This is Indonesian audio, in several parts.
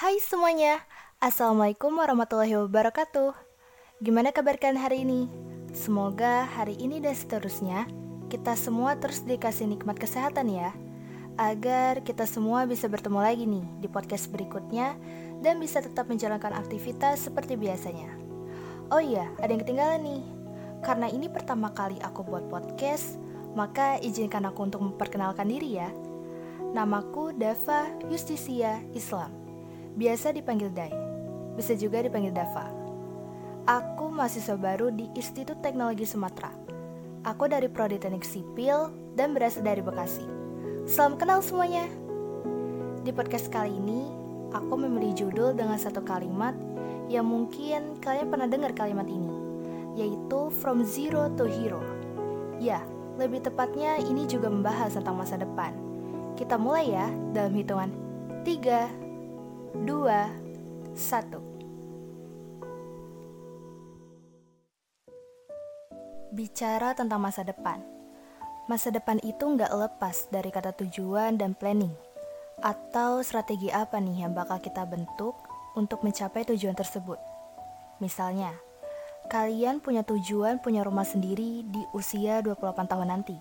Hai semuanya, Assalamualaikum warahmatullahi wabarakatuh. Gimana kabar kalian hari ini? Semoga hari ini dan seterusnya kita semua terus dikasih nikmat kesehatan ya. Agar kita semua bisa bertemu lagi nih di podcast berikutnya Dan bisa tetap menjalankan aktivitas seperti biasanya. Oh iya, ada yang ketinggalan nih. Karena ini pertama kali aku buat podcast Maka izinkan aku untuk memperkenalkan diri ya. Namaku Dava Justisia Islam Biasa dipanggil Dai, bisa juga dipanggil Dava. Aku mahasiswa baru di Institut Teknologi Sumatera. Aku dari Prodi Teknik Sipil dan berasal dari Bekasi. Salam kenal semuanya. Di podcast kali ini, aku memilih judul dengan satu kalimat yang mungkin kalian pernah dengar kalimat ini, yaitu From Zero to Hero. Ya, lebih tepatnya ini juga membahas tentang masa depan. Kita mulai ya dalam hitungan 3, dua, satu. Bicara tentang masa depan. Masa depan itu nggak lepas dari kata tujuan dan planning. Atau strategi apa nih yang bakal kita bentuk untuk mencapai tujuan tersebut. Misalnya, kalian punya tujuan punya rumah sendiri di usia 28 tahun nanti.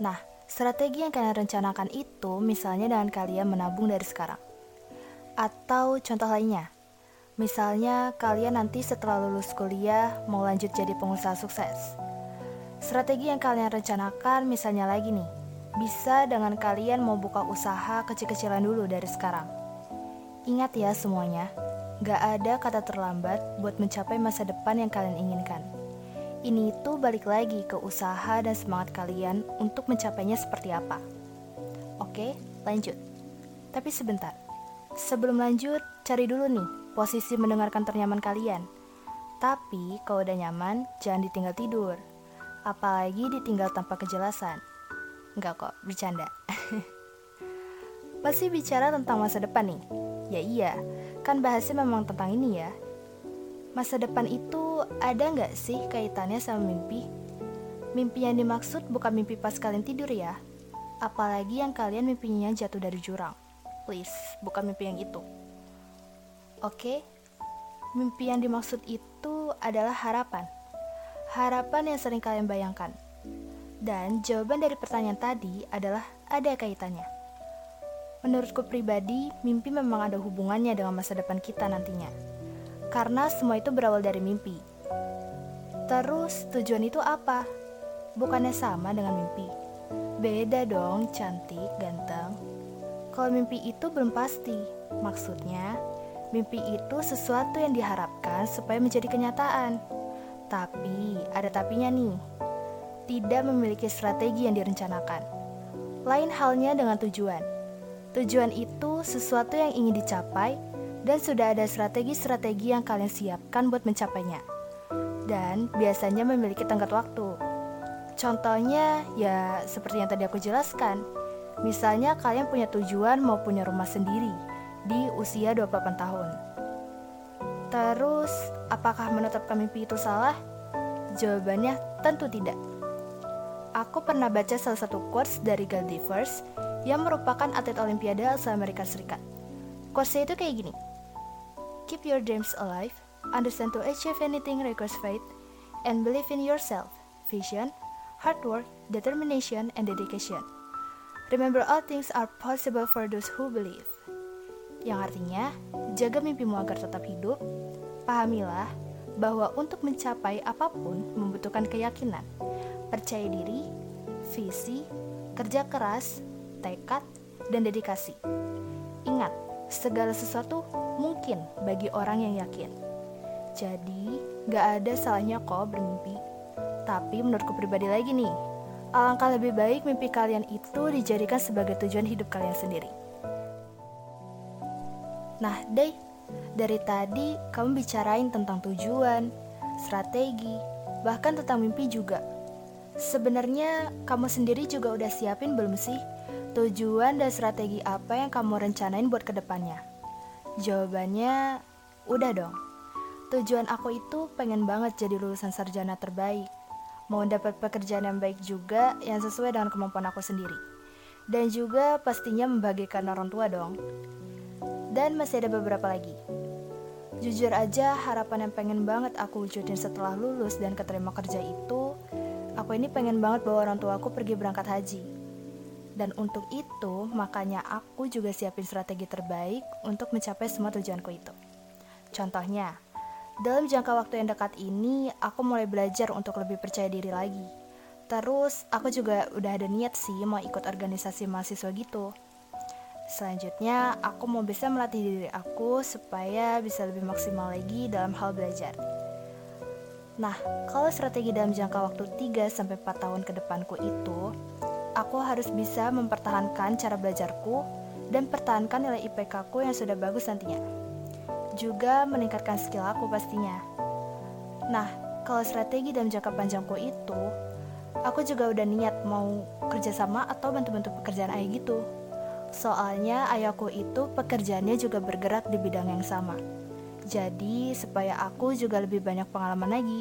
Nah, strategi yang kalian rencanakan itu misalnya dengan kalian menabung dari sekarang. Atau contoh lainnya, misalnya kalian nanti setelah lulus kuliah mau lanjut jadi pengusaha sukses. Strategi yang kalian rencanakan misalnya lagi nih, bisa dengan kalian mau buka usaha kecil-kecilan dulu dari sekarang. Ingat ya semuanya, gak ada kata terlambat buat mencapai masa depan yang kalian inginkan. Ini itu balik lagi ke usaha dan semangat kalian untuk mencapainya seperti apa. Oke, lanjut. Tapi sebentar, Sebelum lanjut, cari dulu nih posisi mendengarkan ternyaman kalian. Tapi kalau udah nyaman, jangan ditinggal tidur. Apalagi ditinggal tanpa kejelasan. Enggak kok, bercanda. Masih bicara tentang masa depan nih? Ya iya, kan bahasnya memang tentang ini ya. Masa depan itu ada nggak sih kaitannya sama mimpi? Mimpi yang dimaksud bukan mimpi pas kalian tidur ya. Apalagi yang kalian mimpinya jatuh dari jurang please, bukan mimpi yang itu. Oke, mimpi yang dimaksud itu adalah harapan. Harapan yang sering kalian bayangkan. Dan jawaban dari pertanyaan tadi adalah ada kaitannya. Menurutku pribadi, mimpi memang ada hubungannya dengan masa depan kita nantinya. Karena semua itu berawal dari mimpi. Terus, tujuan itu apa? Bukannya sama dengan mimpi? Beda dong, cantik, ganteng. Kalau mimpi itu belum pasti, maksudnya mimpi itu sesuatu yang diharapkan supaya menjadi kenyataan. Tapi ada tapinya nih, tidak memiliki strategi yang direncanakan. Lain halnya dengan tujuan. Tujuan itu sesuatu yang ingin dicapai dan sudah ada strategi-strategi yang kalian siapkan buat mencapainya. Dan biasanya memiliki tenggat waktu. Contohnya ya seperti yang tadi aku jelaskan Misalnya kalian punya tujuan mau punya rumah sendiri di usia 28 tahun. Terus, apakah menetapkan mimpi itu salah? Jawabannya tentu tidak. Aku pernah baca salah satu quotes dari Gal Divers yang merupakan atlet olimpiade asal Amerika Serikat. Quotesnya itu kayak gini. Keep your dreams alive, understand to achieve anything requires faith, and believe in yourself, vision, hard work, determination, and dedication. Remember all things are possible for those who believe. Yang artinya, jaga mimpimu agar tetap hidup. Pahamilah bahwa untuk mencapai apa pun membutuhkan keyakinan, percaya diri, visi, kerja keras, tekad, dan dedikasi. Ingat, segala sesuatu mungkin bagi orang yang yakin. Jadi, gak ada salahnya kok bermimpi. Tapi menurutku pribadi lagi nih, Alangkah lebih baik mimpi kalian itu dijadikan sebagai tujuan hidup kalian sendiri. Nah, Day, dari tadi kamu bicarain tentang tujuan, strategi, bahkan tentang mimpi juga. Sebenarnya kamu sendiri juga udah siapin belum sih tujuan dan strategi apa yang kamu rencanain buat ke depannya? Jawabannya, udah dong. Tujuan aku itu pengen banget jadi lulusan sarjana terbaik mau dapat pekerjaan yang baik juga yang sesuai dengan kemampuan aku sendiri. Dan juga pastinya membagikan orang tua dong. Dan masih ada beberapa lagi. Jujur aja, harapan yang pengen banget aku wujudin setelah lulus dan keterima kerja itu, aku ini pengen banget bawa orang tua aku pergi berangkat haji. Dan untuk itu, makanya aku juga siapin strategi terbaik untuk mencapai semua tujuanku itu. Contohnya, dalam jangka waktu yang dekat ini, aku mulai belajar untuk lebih percaya diri lagi. Terus, aku juga udah ada niat sih mau ikut organisasi mahasiswa gitu. Selanjutnya, aku mau bisa melatih diri aku supaya bisa lebih maksimal lagi dalam hal belajar. Nah, kalau strategi dalam jangka waktu 3-4 tahun ke depanku itu, aku harus bisa mempertahankan cara belajarku dan pertahankan nilai IPK ku yang sudah bagus nantinya. Juga meningkatkan skill aku pastinya. Nah, kalau strategi dalam jangka panjangku itu, aku juga udah niat mau kerjasama atau bantu-bantu pekerjaan ayah gitu Soalnya ayahku itu pekerjaannya juga bergerak di bidang yang sama. Jadi supaya aku juga lebih banyak pengalaman lagi.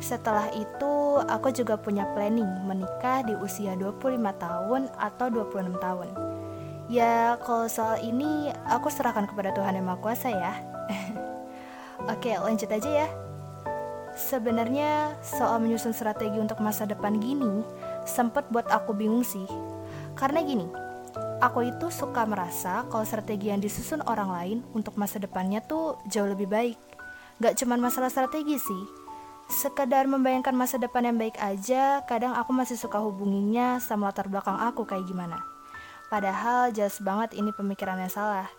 Setelah itu, aku juga punya planning menikah di usia 25 tahun atau 26 tahun. Ya, kalau soal ini aku serahkan kepada Tuhan Yang Maha Kuasa ya. Oke, lanjut aja ya. Sebenarnya soal menyusun strategi untuk masa depan gini sempat buat aku bingung sih. Karena gini, Aku itu suka merasa kalau strategi yang disusun orang lain untuk masa depannya tuh jauh lebih baik. Gak cuma masalah strategi sih. Sekedar membayangkan masa depan yang baik aja, kadang aku masih suka hubunginya sama latar belakang aku kayak gimana. Padahal jelas banget ini pemikirannya salah.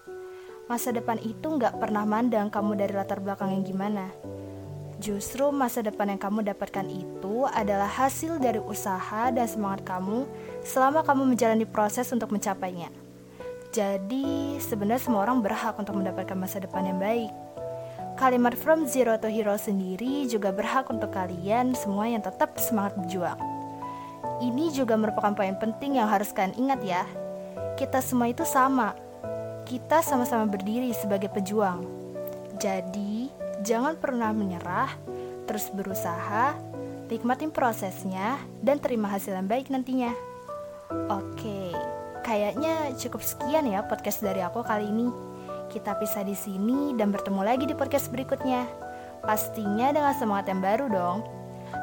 Masa depan itu gak pernah mandang kamu dari latar belakang yang gimana. Justru masa depan yang kamu dapatkan itu adalah hasil dari usaha dan semangat kamu selama kamu menjalani proses untuk mencapainya. Jadi, sebenarnya semua orang berhak untuk mendapatkan masa depan yang baik. Kalimat From Zero to Hero sendiri juga berhak untuk kalian semua yang tetap semangat berjuang. Ini juga merupakan poin penting yang harus kalian ingat ya. Kita semua itu sama. Kita sama-sama berdiri sebagai pejuang. Jadi, Jangan pernah menyerah, terus berusaha, nikmatin prosesnya, dan terima hasil yang baik nantinya. Oke, kayaknya cukup sekian ya podcast dari aku kali ini. Kita pisah di sini dan bertemu lagi di podcast berikutnya. Pastinya dengan semangat yang baru dong.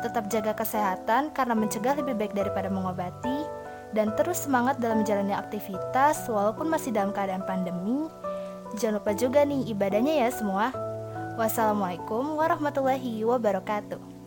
Tetap jaga kesehatan karena mencegah lebih baik daripada mengobati dan terus semangat dalam menjalani aktivitas walaupun masih dalam keadaan pandemi. Jangan lupa juga nih ibadahnya ya semua. Wassalamualaikum warahmatullahi wabarakatuh.